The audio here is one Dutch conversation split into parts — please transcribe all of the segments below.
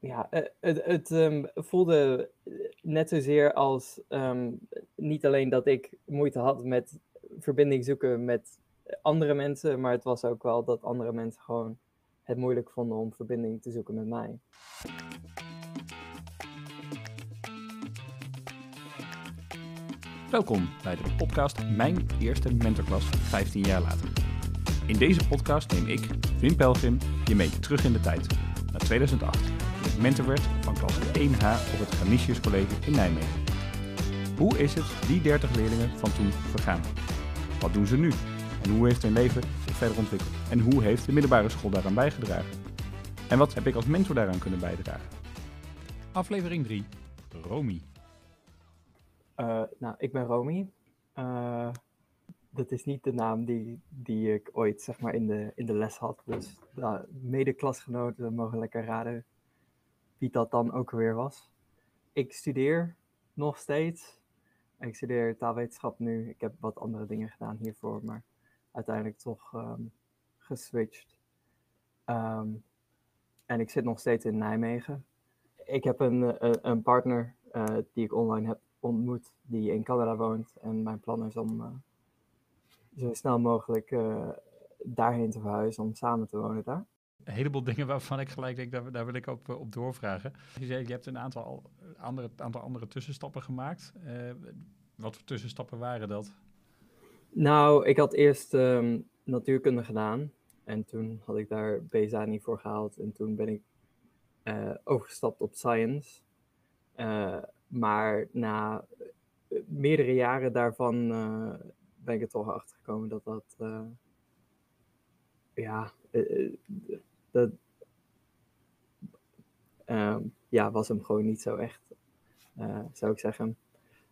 ja, eh, het, ehm, voelde net zozeer als ehm, niet alleen dat ik moeite had met verbinding zoeken met andere mensen, maar het was ook wel dat andere mensen gewoon het moeilijk vonden om verbinding te zoeken met mij. Welkom bij de podcast Mijn Eerste Mentorklas 15 jaar later. In deze podcast neem ik, Wim Pelgrim, je mee terug in de tijd, naar 2008, toen ik mentor werd van klas 1H op het Canisius College in Nijmegen. Hoe is het die 30 leerlingen van toen vergaan? Wat doen ze nu? En hoe heeft hun leven zich verder ontwikkeld? En hoe heeft de middelbare school daaraan bijgedragen? En wat heb ik als mentor daaraan kunnen bijdragen? Aflevering 3, Romy. Uh, nou, ik ben Romy. Uh, dat is niet de naam die, die ik ooit zeg maar, in, de, in de les had. Dus uh, mede-klasgenoten mogen lekker raden wie dat dan ook weer was. Ik studeer nog steeds. Ik studeer taalwetenschap nu. Ik heb wat andere dingen gedaan hiervoor, maar uiteindelijk toch um, geswitcht. Um, en ik zit nog steeds in Nijmegen. Ik heb een, een, een partner uh, die ik online heb ontmoet, die in Canada woont. En mijn plan is om uh, zo snel mogelijk daarheen te verhuizen, om samen te wonen daar. Een heleboel dingen waarvan ik gelijk denk, daar, daar wil ik op, op doorvragen. Je zei, je hebt een aantal andere, aantal andere tussenstappen gemaakt. wat voor tussenstappen waren dat? Nou, ik had eerst um, natuurkunde gedaan. En toen had ik daar BSA niet voor gehaald. En toen ben ik uh, overgestapt op science. Maar na meerdere jaren daarvan ben ik er toch achter gekomen dat dat. ja, dat. Um, ja, was hem gewoon niet zo echt, zou ik zeggen.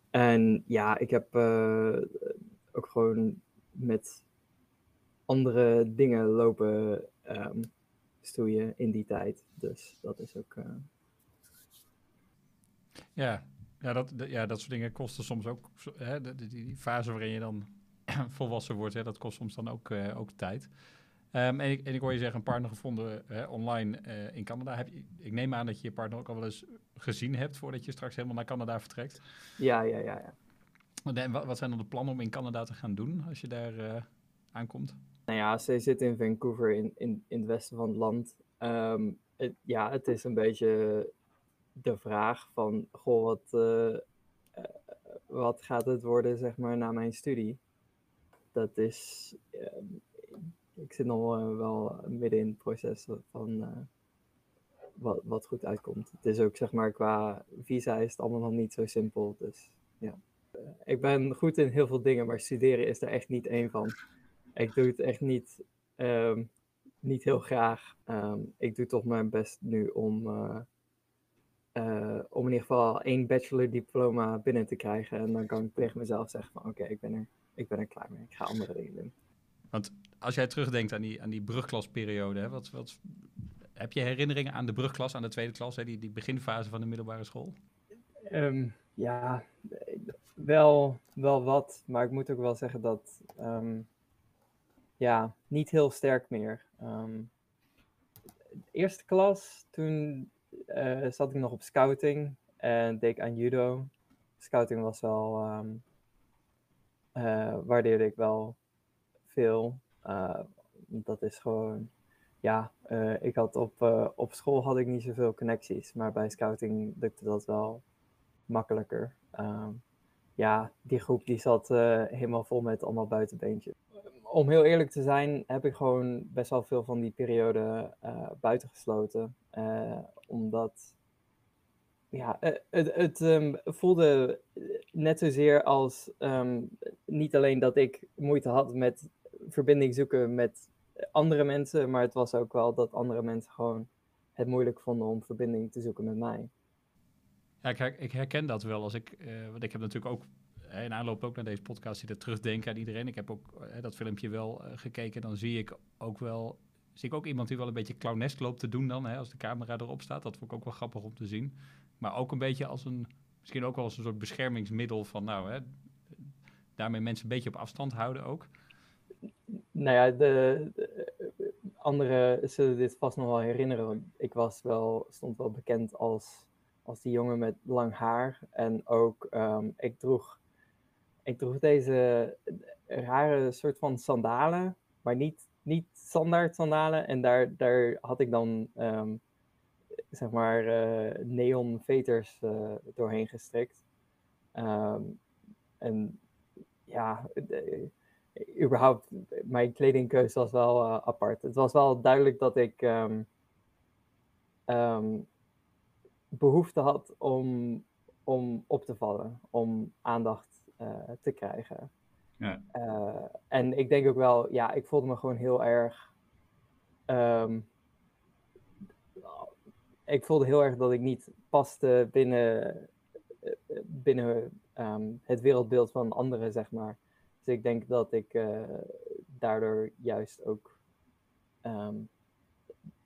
En ja, ik heb ook gewoon met andere dingen lopen um, stoeien in die tijd. Dus dat is ook. Uh... Ja, ja dat, ja, dat soort dingen kosten soms ook. Hè, die, die, fase waarin je dan volwassen wordt, hè, dat kost soms dan ook, ook tijd. Um, en, ik, en ik hoor je zeggen, een partner gevonden hè, online uh, in Canada. Heb je, ik neem aan dat je je partner ook al wel eens gezien hebt voordat je straks helemaal naar Canada vertrekt. Ja, ja, ja. ja. En wat, wat zijn dan de plannen om in Canada te gaan doen als je daar uh, aankomt? Nou ja, ze zit in Vancouver in, in, in het westen van het land. Um, het, ja, het is een beetje de vraag van, goh, wat, uh, wat gaat het worden, zeg maar, na mijn studie? Dat is, ik zit nog wel midden in het proces van wat, wat goed uitkomt. Het is ook, zeg maar, qua visa is het allemaal nog niet zo simpel, dus ja ik ben goed in heel veel dingen, maar studeren is er echt niet één van. Ik doe het echt niet, um, niet heel graag. Um, ik doe toch mijn best nu om, om in ieder geval één bachelor diploma binnen te krijgen. En dan kan ik tegen mezelf zeggen van oké, ik, ben er, ik ben er klaar mee. Ik ga andere dingen doen. Want als jij terugdenkt aan die, aan die brugklasperiode, hè, wat, wat, heb je herinneringen aan de brugklas, aan de tweede klas, hè, die, die beginfase van de middelbare school? Um, ja, wel, wel wat, maar ik moet ook wel zeggen dat, um, ja, niet heel sterk meer. Um, eerste klas, toen uh, zat ik nog op scouting en deed ik aan judo. Scouting was wel, uh, waardeerde ik wel Uh, dat is gewoon, ja, ik had op, op school had ik niet zoveel connecties, maar bij scouting lukte dat wel makkelijker. Um, ja, die groep die zat helemaal vol met allemaal buitenbeentjes. Om heel eerlijk te zijn, heb ik gewoon best wel veel van die periode buitengesloten. Omdat ja, het, het um, voelde net zozeer als um, niet alleen dat ik moeite had met verbinding zoeken met andere mensen, maar het was ook wel dat andere mensen gewoon het moeilijk vonden om verbinding te zoeken met mij. Ja, ik, ik herken dat wel. Als ik, uh, want ik heb natuurlijk ook in aanloop ook naar deze podcast zitten terugdenken aan iedereen. Ik heb ook uh, dat filmpje wel uh, gekeken. Dan zie ik ook wel, zie ik ook iemand die wel een beetje clownesk loopt te doen dan, hè, als de camera erop staat. Dat vond ik ook wel grappig om te zien. Maar ook een beetje als een, misschien ook wel als een soort beschermingsmiddel van, nou, hè, daarmee mensen een beetje op afstand houden ook. Nou ja, de, de anderen zullen dit vast nog wel herinneren. Ik was wel, stond wel bekend als, als die jongen met lang haar. En ook, um, ik, droeg, ik droeg deze rare soort van sandalen, maar niet, niet standaard sandalen. En daar, daar had ik dan, um, zeg maar, uh, neon veters uh, doorheen gestrikt. Um, en ja, de, überhaupt, mijn kledingkeuze was wel uh, apart. Het was wel duidelijk dat ik um, um, behoefte had om, om op te vallen, om aandacht uh, te krijgen. Ja. Uh, en ik denk ook wel, ja, ik voelde me gewoon heel erg. Um, ik voelde heel erg dat ik niet paste binnen, binnen het wereldbeeld van anderen, zeg maar. Dus ik denk dat ik uh, daardoor juist ook um,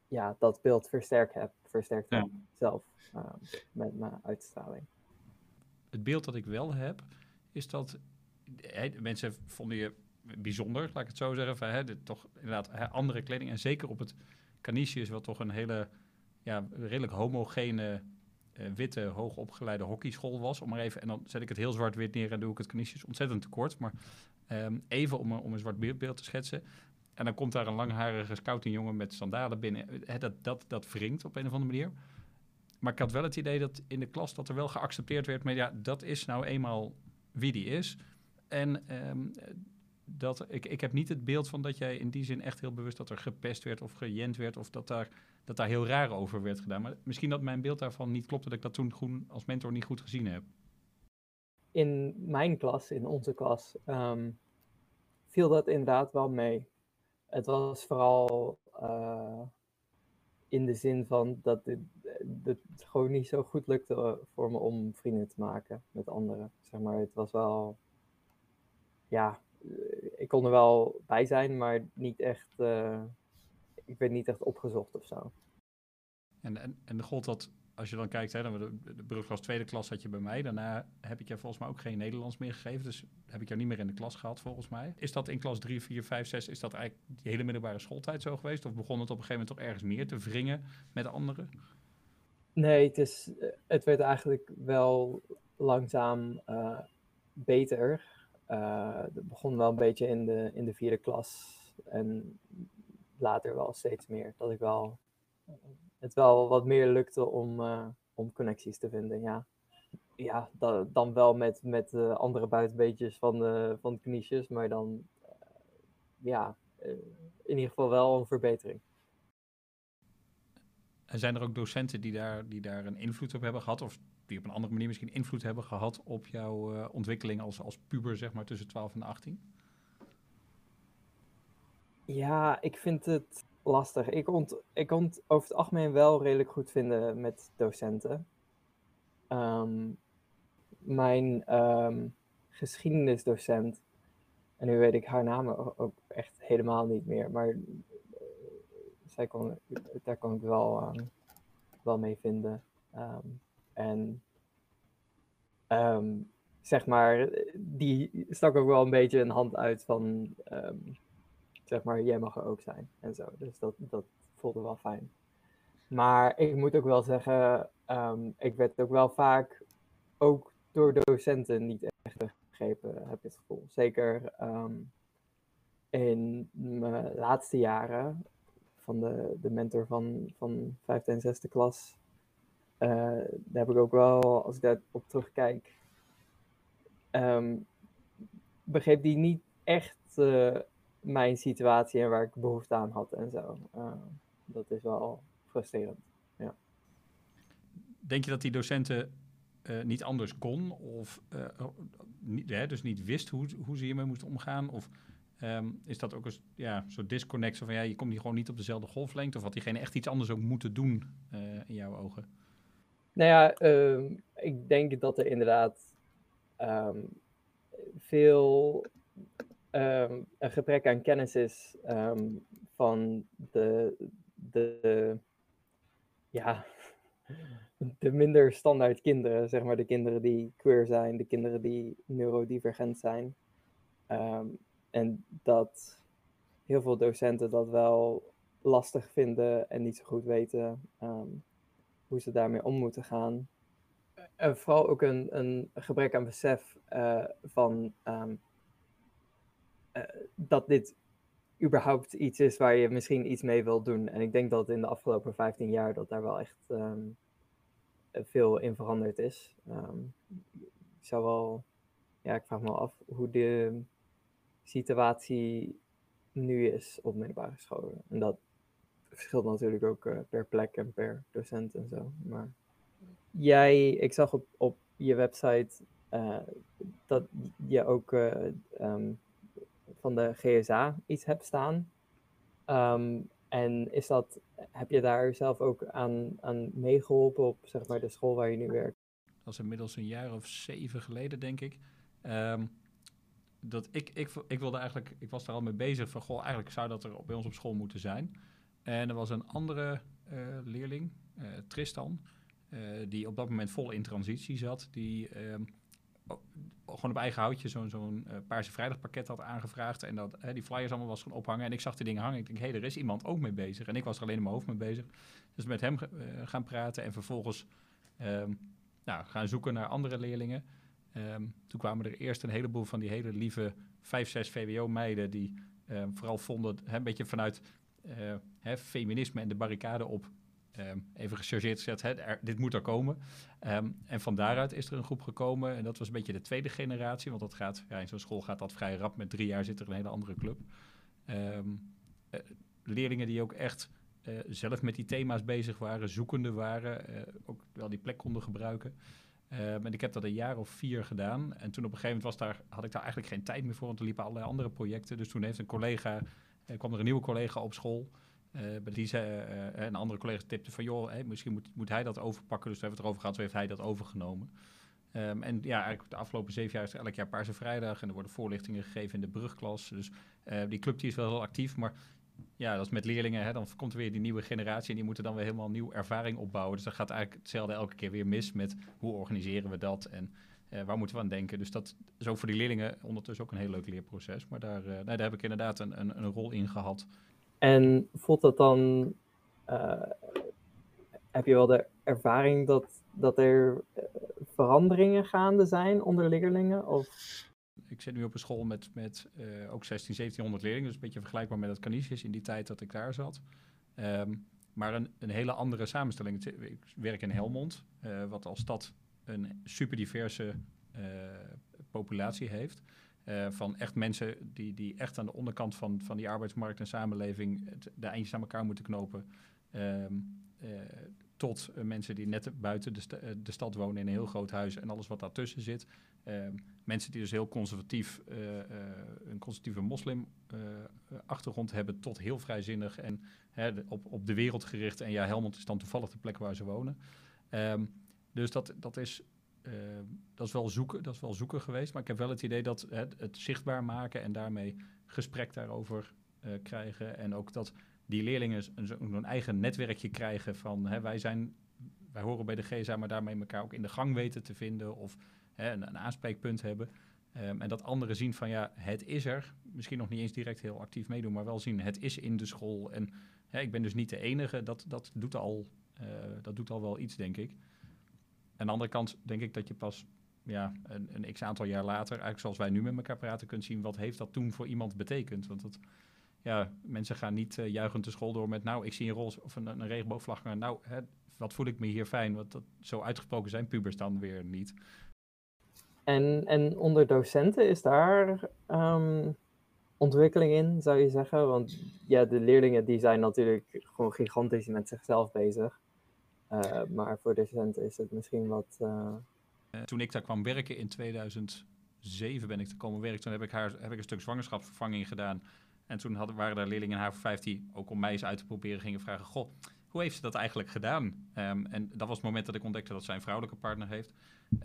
ja, dat beeld versterkt heb, versterkt ja. heb zelf um, met mijn uitstraling. Het beeld dat ik wel heb, is dat mensen vonden je bijzonder, laat ik het zo zeggen. Van, he, dit, toch inderdaad he, andere kleding. En zeker op het Canisius, wat toch een hele ja, redelijk homogene witte, hoogopgeleide hockeyschool was. Om maar even, en dan zet ik het heel zwart-wit neer en doe ik het Canisius ontzettend tekort. Maar um, even om, om een zwart beeld te schetsen. En dan komt daar een langharige scoutingjongen met sandalen binnen. Dat, dat, dat wringt op een of andere manier. Maar ik had wel het idee dat in de klas dat er wel geaccepteerd werd. Maar ja, dat is nou eenmaal wie die is. En um, dat, ik, ik heb niet het beeld van dat jij in die zin echt heel bewust dat er gepest werd of gejend werd. Of dat daar dat daar heel raar over werd gedaan. Maar misschien dat mijn beeld daarvan niet klopt, dat ik dat toen als mentor niet goed gezien heb. In mijn klas, in onze klas, um, viel dat inderdaad wel mee. Het was vooral uh, in de zin van dat het, het, gewoon niet zo goed lukte voor me om vrienden te maken met anderen. Zeg maar, het was wel, ja, ik kon er wel bij zijn, maar niet echt. Uh, ik werd niet echt opgezocht of zo. En, en, en gold dat, als je dan kijkt, hè, dan de, de brugklas tweede klas had je bij mij. Daarna heb ik je volgens mij ook geen Nederlands meer gegeven. Dus heb ik jou niet meer in de klas gehad, volgens mij. Is dat in klas 3, 4, 5, 6, is dat eigenlijk die hele middelbare schooltijd zo geweest? Of begon het op een gegeven moment toch ergens meer te wringen met anderen? Nee, het, is, het werd eigenlijk wel langzaam uh, beter. Uh, het begon wel een beetje in de, in de vierde klas. En later wel steeds meer. Dat ik wel het wel wat meer lukte om, uh, om connecties te vinden. Ja, ja da, dan wel met, met uh, andere buitenbeetjes van de, van kniesjes, maar dan ja, in ieder geval wel een verbetering. En zijn er ook docenten die daar, die daar een invloed op hebben gehad, of die op een andere manier misschien invloed hebben gehad op jouw ontwikkeling als, als puber, zeg maar, tussen 12 en 18? Ja, ik vind het lastig. Ik kon ik ont over het algemeen wel redelijk goed vinden met docenten. Um, mijn um, geschiedenisdocent, en nu weet ik haar naam ook echt helemaal niet meer, maar uh, zij kon, daar kon ik wel, um, wel mee vinden. En zeg maar, die stak ook wel een beetje een hand uit van zeg maar, jij mag er ook zijn en zo. Dus dat, dat voelde wel fijn. Maar ik moet ook wel zeggen, um, ik werd ook wel vaak, ook door docenten, niet echt begrepen, heb ik het gevoel. Zeker in mijn laatste jaren van de, de mentor van, van vijfde en zesde klas. Uh, daar heb ik ook wel, als ik daarop terugkijk, um, begreep die niet echt uh, mijn situatie en waar ik behoefte aan had en zo. Uh, dat is wel frustrerend. Ja. Denk je dat die docenten niet anders kon of uh, niet, hè, dus niet wist hoe, hoe ze hiermee moesten omgaan? Of um, is dat ook een ja, soort disconnect van ja, je komt hier gewoon niet op dezelfde golflengte? Of had diegene echt iets anders ook moeten doen in jouw ogen? Nou ja, ehm, ik denk dat er inderdaad um, veel um, een gebrek aan kennis is van de, de, ja, de minder standaard kinderen, zeg maar de kinderen die queer zijn, de kinderen die neurodivergent zijn. En dat heel veel docenten dat wel lastig vinden en niet zo goed weten ehm, hoe ze daarmee om moeten gaan. En vooral ook een, een gebrek aan besef uh, van um, uh, dat dit überhaupt iets is waar je misschien iets mee wilt doen. En ik denk dat in de afgelopen 15 jaar dat daar wel echt um, veel in veranderd is. Um, ik zou wel, ja, ik vraag me af hoe de situatie nu is op middelbare scholen. En dat verschilt natuurlijk ook uh, per plek en per docent en zo. Maar jij, ik zag op, op je website uh, dat je ook uh, um, van de GSA iets hebt staan. Um, en is dat, heb je daar zelf ook aan, aan meegeholpen op zeg maar, de school waar je nu werkt? Dat is inmiddels een jaar of zeven geleden, denk ik. Um, dat ik, ik, ik wilde eigenlijk, ik was daar al mee bezig van, goh, eigenlijk zou dat er bij ons op school moeten zijn. En er was een andere uh, leerling, uh, Tristan, uh, die op dat moment vol in transitie zat, die gewoon op eigen houtje zo'n zo'n uh, Paarse Vrijdag pakket had aangevraagd. En dat die flyers allemaal was gaan ophangen. En ik zag die dingen hangen. Ik denk, hé, hey, er is iemand ook mee bezig. En ik was er alleen in mijn hoofd mee bezig. Dus met hem gaan praten en vervolgens um, nou, gaan zoeken naar andere leerlingen. Um, toen kwamen er eerst een heleboel van die hele lieve 5, 6 VWO-meiden... die vooral vonden, hè, een beetje vanuit hè, feminisme en de barricade op Um, even gechargeerd gezet, dit moet er komen. Um, en van daaruit is er een groep gekomen. En dat was een beetje de tweede generatie. Want dat gaat, ja, in zo'n school gaat dat vrij rap. Met drie jaar zit er een hele andere club. Um, uh, leerlingen die ook echt uh, zelf met die thema's bezig waren, zoekende waren. Uh, ook wel die plek konden gebruiken. en ik heb dat een jaar of vier gedaan. En toen op een gegeven moment was daar, had ik daar eigenlijk geen tijd meer voor. Want er liepen allerlei andere projecten. Dus toen heeft een collega, kwam er een nieuwe collega op school... Uh, die zei, uh, een andere collega tipte van, joh, misschien moet, moet hij dat overpakken. Dus we hebben het erover gehad, zo heeft hij dat overgenomen. Um, en ja, eigenlijk de afgelopen zeven jaar is er elk jaar Paarse Vrijdag. En er worden voorlichtingen gegeven in de brugklas. Dus die club die is wel heel actief. Maar ja, dat is met leerlingen. Hè, dan komt er weer die nieuwe generatie. En die moeten dan weer helemaal nieuw ervaring opbouwen. Dus dat gaat eigenlijk hetzelfde elke keer weer mis met hoe organiseren we dat. En waar moeten we aan denken? Dus dat is ook voor die leerlingen ondertussen ook een heel leuk leerproces. Maar daar, nee, daar heb ik inderdaad een, een, een rol in gehad. En voelt dat dan, uh, heb je wel de ervaring dat, dat er veranderingen gaande zijn onder leerlingen? Of? Ik zit nu op een school met, met uh, ook 16, 1700 leerlingen, dus een beetje vergelijkbaar met het Canisius in die tijd dat ik daar zat. Um, maar een, een hele andere samenstelling. Ik werk in Helmond, uh, wat als stad een super diverse populatie heeft. Uh, van echt mensen die, die echt aan de onderkant van, van die arbeidsmarkt en samenleving de eindjes aan elkaar moeten knopen. Um, uh, tot mensen die net buiten de, de, stad wonen in een heel groot huis en alles wat daartussen zit. Um, mensen die dus heel conservatief, een conservatieve moslim achtergrond hebben, tot heel vrijzinnig en hè, op, op de wereld gericht. En ja, Helmond is dan toevallig de plek waar ze wonen. Um, dus dat, dat is uh, dat, is wel zoeken, dat is wel zoeken geweest. Maar ik heb wel het idee dat het, het zichtbaar maken en daarmee gesprek daarover uh, krijgen. En ook dat die leerlingen een, eigen netwerkje krijgen van hè, wij zijn, wij horen bij de GSA, maar daarmee elkaar ook in de gang weten te vinden of hè, een, een, aanspreekpunt hebben. Um, en dat anderen zien van ja, het is er. Misschien nog niet eens direct heel actief meedoen, maar wel zien het is in de school. En hè, ik ben dus niet de enige. Dat, dat, doet al, uh, dat doet al wel iets, denk ik. Aan de andere kant denk ik dat je pas ja, een, een x aantal jaar later, eigenlijk zoals wij nu met elkaar praten, kunt zien wat heeft dat toen voor iemand betekend. Want dat, ja, mensen gaan niet uh, juichend de school door met, nou, ik zie een roze of een, een regenboogvlag. Nou, hè, wat voel ik me hier fijn? Want dat, zo uitgesproken zijn pubers dan weer niet. En, en onder docenten is daar um, ontwikkeling in, zou je zeggen? Want ja, de leerlingen die zijn natuurlijk gewoon gigantisch met zichzelf bezig. Uh, maar voor docenten is het misschien wat. Uh... Toen ik daar kwam werken in 2007 ben ik te komen werken. Toen heb ik, haar, heb ik een stuk zwangerschapsvervanging gedaan. En toen hadden, waren er leerlingen in haar 15 ook om mij eens uit te proberen gingen vragen: Goh, hoe heeft ze dat eigenlijk gedaan? Um, en dat was het moment dat ik ontdekte dat zij een vrouwelijke partner heeft.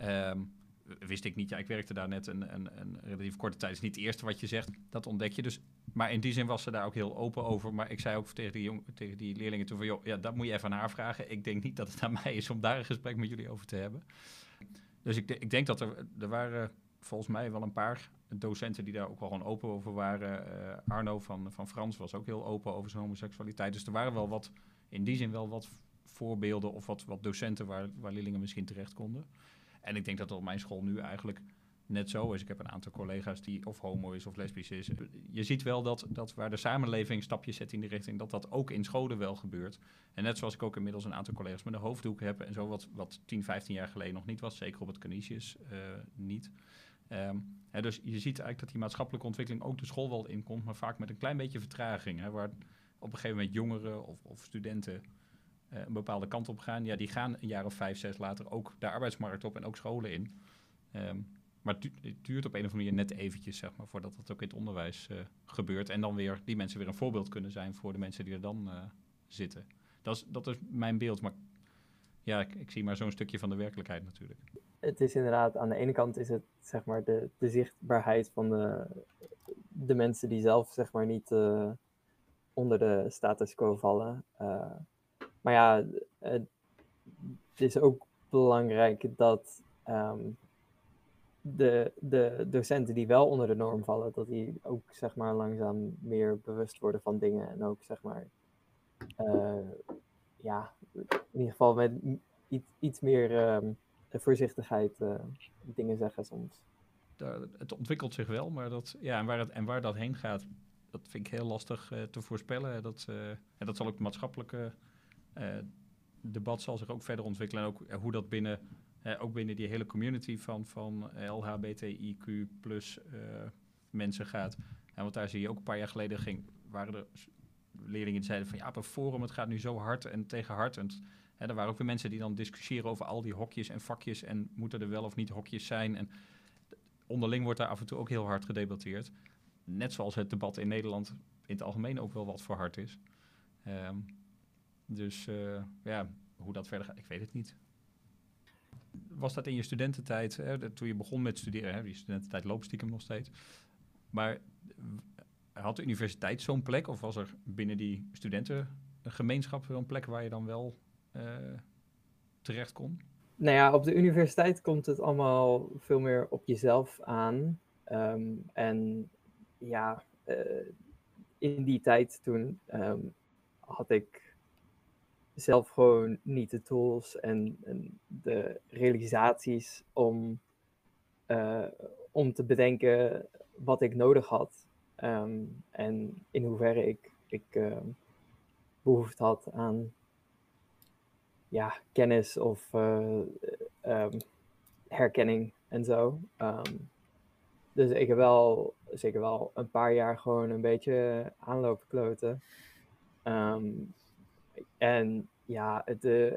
Um, wist ik niet. Ja, ik werkte daar net een, een, een relatief korte tijd. Is niet het eerste wat je zegt. Dat ontdek je dus. Maar in die zin was ze daar ook heel open over. Maar ik zei ook tegen die, tegen die leerlingen toen van... joh, ja, dat moet je even aan haar vragen. Ik denk niet dat het aan mij is om daar een gesprek met jullie over te hebben. Dus ik, ik denk dat er... Er waren volgens mij wel een paar docenten die daar ook wel gewoon open over waren. Arno van, van Frans was ook heel open over zijn homoseksualiteit. Dus er waren wel wat, in die zin wel wat voorbeelden of wat, wat docenten waar, waar leerlingen misschien terecht konden. En ik denk dat op mijn school nu eigenlijk net zo. Ik heb een aantal collega's die of homo is of lesbisch is. Je ziet wel dat, dat waar de samenleving stapjes zet in die richting, dat dat ook in scholen wel gebeurt. En net zoals ik ook inmiddels een aantal collega's met een hoofddoek heb en zo, wat, wat 10, 15 jaar geleden nog niet was, zeker op het Canisius uh, niet. Um, hè, dus je ziet eigenlijk dat die maatschappelijke ontwikkeling ook de school wel inkomt, maar vaak met een klein beetje vertraging. Hè, waar op een gegeven moment jongeren of, of studenten uh, een bepaalde kant op gaan, ja, die gaan een jaar of vijf, zes later ook de arbeidsmarkt op en ook scholen in. Um, maar het duurt op een of andere manier net eventjes, zeg maar, voordat dat ook in het onderwijs uh, gebeurt. En dan weer die mensen weer een voorbeeld kunnen zijn voor de mensen die er dan uh, zitten. Dat is, dat is mijn beeld, maar ja, ik, ik zie maar zo'n stukje van de werkelijkheid natuurlijk. Het is inderdaad, aan de ene kant is het zeg maar de, zichtbaarheid van de, de mensen die zelf zeg maar niet uh, onder de status quo vallen. maar ja, het is ook belangrijk dat um, de, de docenten die wel onder de norm vallen, dat die ook zeg maar langzaam meer bewust worden van dingen en ook zeg maar, uh, ja, in ieder geval met iets, iets meer uh, voorzichtigheid uh, dingen zeggen soms. het ontwikkelt zich wel, maar dat, ja, en, waar het, en waar dat heen gaat, dat vind ik heel lastig te voorspellen. Dat, en dat zal ook het maatschappelijke debat zal zich ook verder ontwikkelen en ook hoe dat binnen ook binnen die hele community van, van LHBTIQ plus uh, mensen gaat. En want daar zie je ook een paar jaar geleden ging, waren er leerlingen die zeiden van ja, een forum, het gaat nu zo hard en tegen hard. En hè, er waren ook weer mensen die dan discussiëren over al die hokjes en vakjes en moeten er wel of niet hokjes zijn. En onderling wordt daar af en toe ook heel hard gedebatteerd. Net zoals het debat in Nederland in het algemeen ook wel wat voor hard is. Um, dus ja, hoe dat verder gaat, ik weet het niet was dat in je studententijd, hè, toen je begon met studeren, hè, je studententijd loopt stiekem nog steeds. Maar had de universiteit zo'n plek of was er binnen die studentengemeenschap een plek waar je dan wel uh, terecht kon? Nou ja, op de universiteit komt het allemaal veel meer op jezelf aan. Um, en ja, uh, in die tijd toen um, had ik zelf gewoon niet de tools en, en de realisaties om, uh, om te bedenken wat ik nodig had. Um, en in hoeverre ik, ik uh, behoefte had aan ja, kennis of uh, um, herkenning en zo. Dus ik heb wel zeker wel een paar jaar gewoon een beetje aanlopen kloten. En ja, het, uh,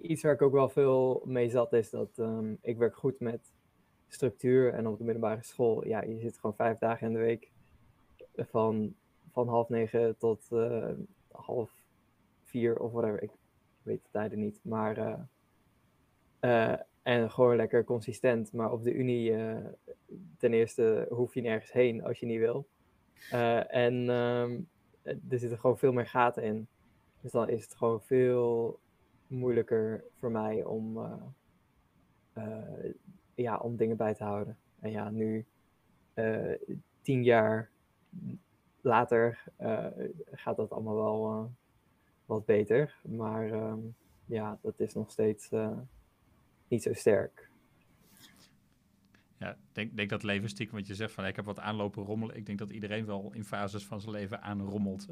iets waar ik ook wel veel mee zat is dat um, ik werk goed met structuur. En op de middelbare school, ja, je zit gewoon vijf dagen in de week van, van half negen tot uh, half vier of whatever. Ik weet de tijden niet. Maar uh, en gewoon lekker consistent. Maar op de Unie, ten eerste hoef je nergens heen als je niet wil. en um, er zitten gewoon veel meer gaten in. Dus dan is het gewoon veel moeilijker voor mij om, uh, uh, ja, om dingen bij te houden. En ja, nu, uh, tien jaar later, gaat dat allemaal wel wat beter. Maar um, ja, dat is nog steeds niet zo sterk. Ja, denk, denk dat leven stiekem wat je zegt van ik heb wat aanlopen rommelen. Ik denk dat iedereen wel in fases van zijn leven aanrommelt.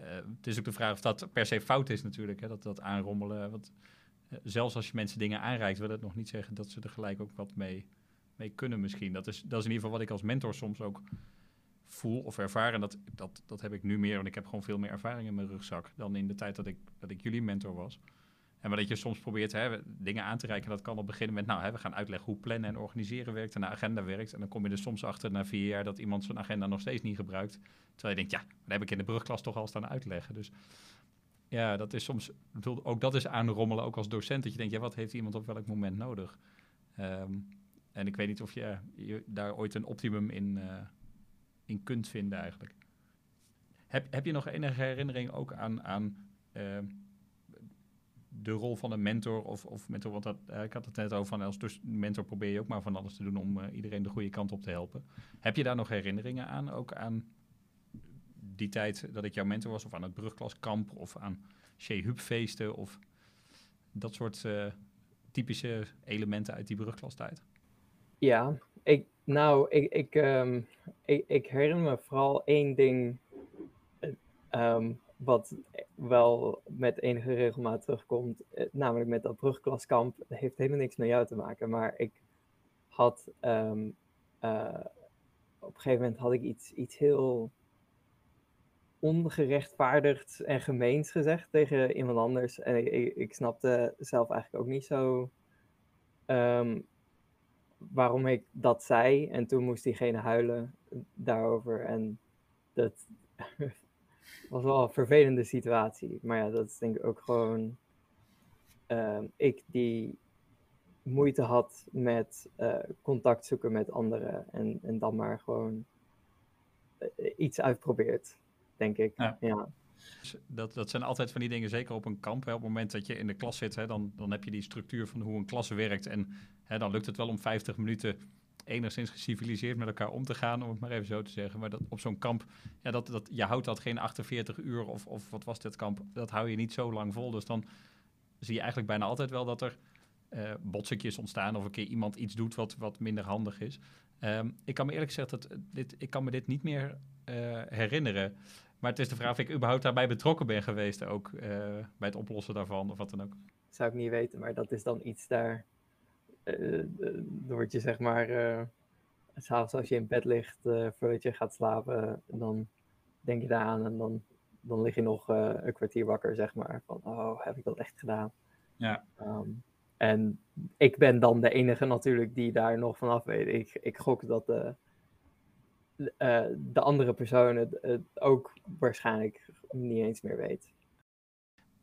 Uh, het is ook de vraag of dat per se fout is natuurlijk, hè, dat, dat aanrommelen. Want uh, zelfs als je mensen dingen aanreikt, wil het nog niet zeggen dat ze er gelijk ook wat mee, mee kunnen misschien. Dat is, dat is in ieder geval wat ik als mentor soms ook voel of ervaar. En dat, dat, dat heb ik nu meer, want ik heb gewoon veel meer ervaring in mijn rugzak dan in de tijd dat ik, dat ik jullie mentor was. En maar dat je soms probeert hè, dingen aan te reiken, dat kan op beginnen met, nou, hè, we gaan uitleggen hoe plannen en organiseren werkt en de agenda werkt. En dan kom je er soms achter na vier jaar dat iemand zijn agenda nog steeds niet gebruikt. Terwijl je denkt, ja, dat heb ik in de brugklas toch al staan uitleggen. Dus ja, dat is soms, ook dat is aanrommelen, ook als docent, dat je denkt, ja, wat heeft iemand op welk moment nodig? Um, en ik weet niet of je, je daar ooit een optimum in, uh, in kunt vinden eigenlijk. Heb, heb je nog enige herinnering ook aan, aan uh, de rol van een mentor of, of mentor, want dat, eh, ik had het net over van als dus mentor probeer je ook maar van alles te doen om eh, iedereen de goede kant op te helpen. Heb je daar nog herinneringen aan, ook aan die tijd dat ik jouw mentor was, of aan het brugklaskamp, of aan Shea feesten of dat soort uh, typische elementen uit die brugklastijd? Ja, ik, nou, ik, ik, um, ik, herinner me vooral één ding um, wat wel met enige regelmaat terugkomt, eh, namelijk met dat brugklaskamp. Heeft helemaal niks met jou te maken, maar ik had um, uh, op een gegeven moment had ik iets, iets heel ongerechtvaardigd en gemeens gezegd tegen iemand anders. En ik, ik, snapte zelf eigenlijk ook niet zo um, waarom ik dat zei. En toen moest diegene huilen daarover. En dat was wel een vervelende situatie. Maar ja, dat is denk ik ook gewoon uh, ik die moeite had met uh, contact zoeken met anderen. En, en dan maar gewoon uh, iets uitprobeert, denk ik. Ja. ja. Dat, dat zijn altijd van die dingen, zeker op een kamp. Hè, op het moment dat je in de klas zit, hè, dan, dan heb je die structuur van hoe een klas werkt. En hè, dan lukt het wel om 50 minuten enigszins geciviliseerd met elkaar om te gaan, om het maar even zo te zeggen. Maar dat, op zo'n kamp, ja, dat, dat, je houdt dat geen 48 uur of, of wat was dit kamp, dat hou je niet zo lang vol. Dus dan zie je eigenlijk bijna altijd wel dat er uh, ontstaan of een keer iemand iets doet wat, wat minder handig is. Um, ik kan me eerlijk gezegd, dat dit, ik kan me dit niet meer uh, herinneren. Maar het is de vraag of ik überhaupt daarbij betrokken ben geweest, ook bij het oplossen daarvan of wat dan ook. Zou ik niet weten, maar dat is dan iets daar uh, dan word je zeg maar, uh, s'avonds als je in bed ligt, uh, voordat je gaat slapen, dan denk je daar aan en dan, dan lig je nog een kwartier wakker, zeg maar. Van, oh, heb ik dat echt gedaan? Ja. Um, en ik ben dan de enige natuurlijk die daar nog vanaf weet. Ik, ik gok dat de, de andere persoon het, het ook waarschijnlijk niet eens meer weet.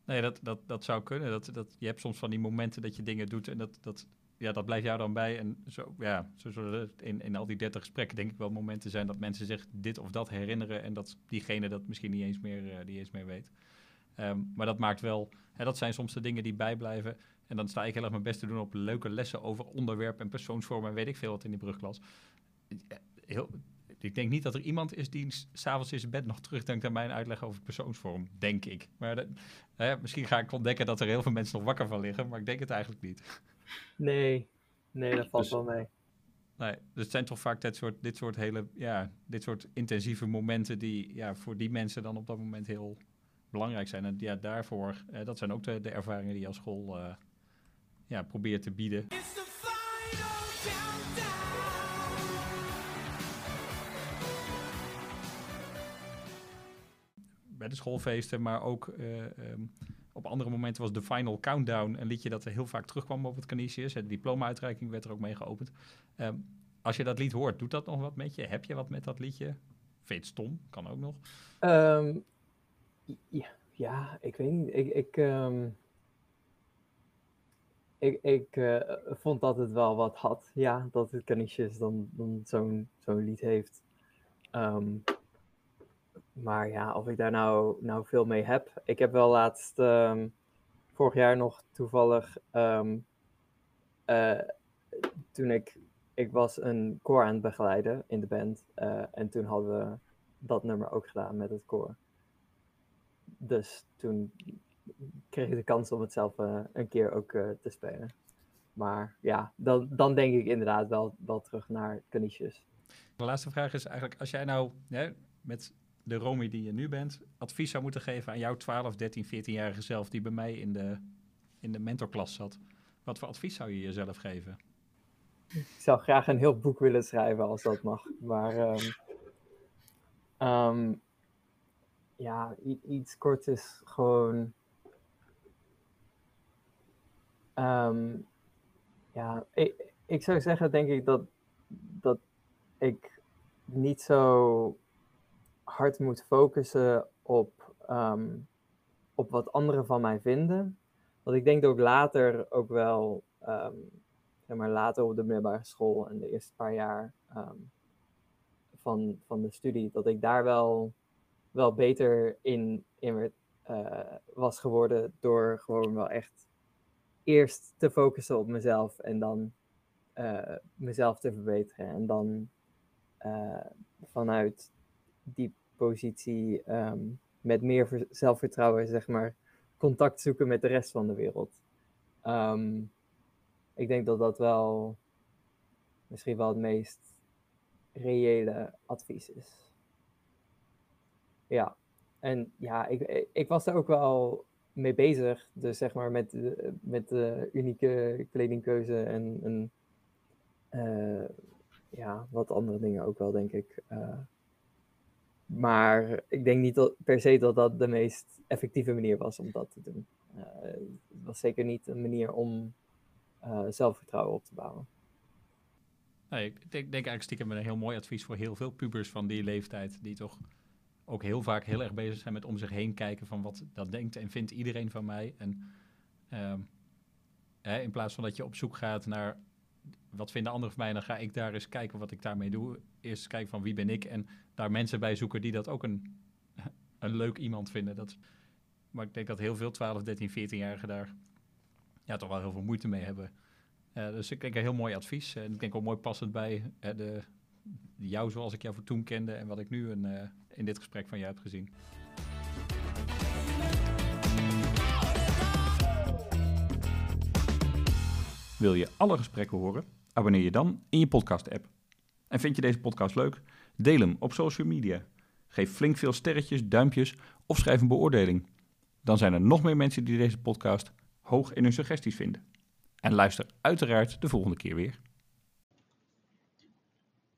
Nee, dat, dat, dat zou kunnen. Dat, dat, je hebt soms van die momenten dat je dingen doet en dat, dat, ja, dat blijft jou dan bij. En zo, ja, zo zullen in, in al die 30 gesprekken denk ik wel momenten zijn dat mensen zich dit of dat herinneren. En dat diegene dat misschien niet eens meer, uh, niet eens meer weet. Um, maar dat maakt wel, hè, dat zijn soms de dingen die bijblijven. En dan sta ik heel erg mijn best te doen op leuke lessen over onderwerp en persoonsvormen en weet ik veel wat in die brugklas. Heel, ik denk niet dat er iemand is die s'avonds in zijn bed nog terugdenkt aan mijn uitleg over persoonsvorm, denk ik. Maar hè, misschien ga ik ontdekken dat er heel veel mensen nog wakker van liggen, maar ik denk het eigenlijk niet. Nee, nee, dat valt dus, wel mee. Nee, dus het zijn toch vaak dit soort, dit soort hele, ja, dit soort intensieve momenten die ja, voor die mensen dan op dat moment heel belangrijk zijn. En ja, daarvoor, eh, dat zijn ook de, de ervaringen die je als school uh, ja, probeert te bieden. Bij de schoolfeesten, maar ook uh, um, op andere momenten was de Final Countdown een liedje dat er heel vaak terugkwam op het Canisius. De diploma-uitreiking werd er ook mee geopend. Um, als je dat lied hoort, doet dat nog wat met je? Heb je wat met dat liedje? Vind je het stom? Kan ook nog. Um, ja, ik weet niet. Ik, ik, um, ik, ik uh, vond dat het wel wat had. Ja, dat het Canisius dan, dan zo'n zo'n lied heeft. Maar ja, of ik daar nou, nou veel mee heb. Ik heb wel laatst, um, vorig jaar nog toevallig, um, uh, toen ik, ik was een koor aan het begeleiden in de band. Uh, en toen hadden we dat nummer ook gedaan met het koor. Dus toen kreeg ik de kans om het zelf uh, een keer ook te spelen. Maar ja, dan, dan denk ik inderdaad wel, wel terug naar Canisius. De laatste vraag is eigenlijk, als jij nou met de Romy die je nu bent, advies zou moeten geven aan jouw 12, 13, 14-jarige zelf die bij mij in de, in de mentorklas zat, wat voor advies zou je jezelf geven? Ik zou graag een heel boek willen schrijven als dat mag. Maar um, um, ja, iets kort gewoon. Um, ja, ik, ik zou zeggen, denk ik, dat, dat ik niet zo hard moet focussen op, um, op wat anderen van mij vinden. Want ik denk dat later ook wel, um, zeg maar later op de middelbare school en de eerste paar jaar um, van, van de studie, dat ik daar wel, wel beter in, in werd was geworden door gewoon wel echt eerst te focussen op mezelf en dan mezelf te verbeteren. En dan vanuit die positie ehm, met meer zelfvertrouwen, zeg maar, contact zoeken met de rest van de wereld. Ehm, ik denk dat dat wel misschien wel het meest reële advies is. Ja, en ja, ik, ik was er ook wel mee bezig. Dus zeg maar met, met de unieke kledingkeuze en, uh, ja, wat andere dingen ook wel, denk ik. Uh, maar ik denk niet dat, per se dat dat de meest effectieve manier was om dat te doen. Uh, het was zeker niet een manier om uh, zelfvertrouwen op te bouwen. Ik denk, denk eigenlijk stiekem een heel mooi advies voor heel veel pubers van die leeftijd, die toch ook heel vaak heel erg bezig zijn met om zich heen kijken van wat dat denkt en vindt iedereen van mij. En uh, hè, in plaats van dat je op zoek gaat naar wat vinden anderen van mij, dan ga ik daar eens kijken wat ik daarmee doe. Eerst kijken van wie ben ik en daar mensen bij zoeken die dat ook een, een leuk iemand vinden. Dat, maar ik denk dat heel veel 12, 13, 14-jarigen daar ja, toch wel heel veel moeite mee hebben. Uh, dus ik denk een heel mooi advies. En ik denk ook mooi passend bij uh, de, jou zoals ik jou voor toen kende en wat ik nu een, uh, in dit gesprek van jou heb gezien. Wil je alle gesprekken horen? Abonneer je dan in je podcast-app. En vind je deze podcast leuk? Deel hem op social media. Geef flink veel sterretjes, duimpjes of schrijf een beoordeling. Dan zijn er nog meer mensen die deze podcast hoog in hun suggesties vinden. En luister uiteraard de volgende keer weer.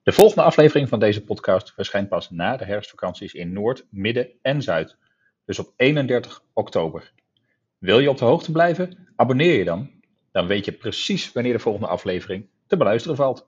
De volgende aflevering van deze podcast verschijnt pas na de herfstvakanties in Noord, Midden en Zuid. Dus op 31 oktober. Wil je op de hoogte blijven? Abonneer je dan. Dan weet je precies wanneer de volgende aflevering te beluisteren valt.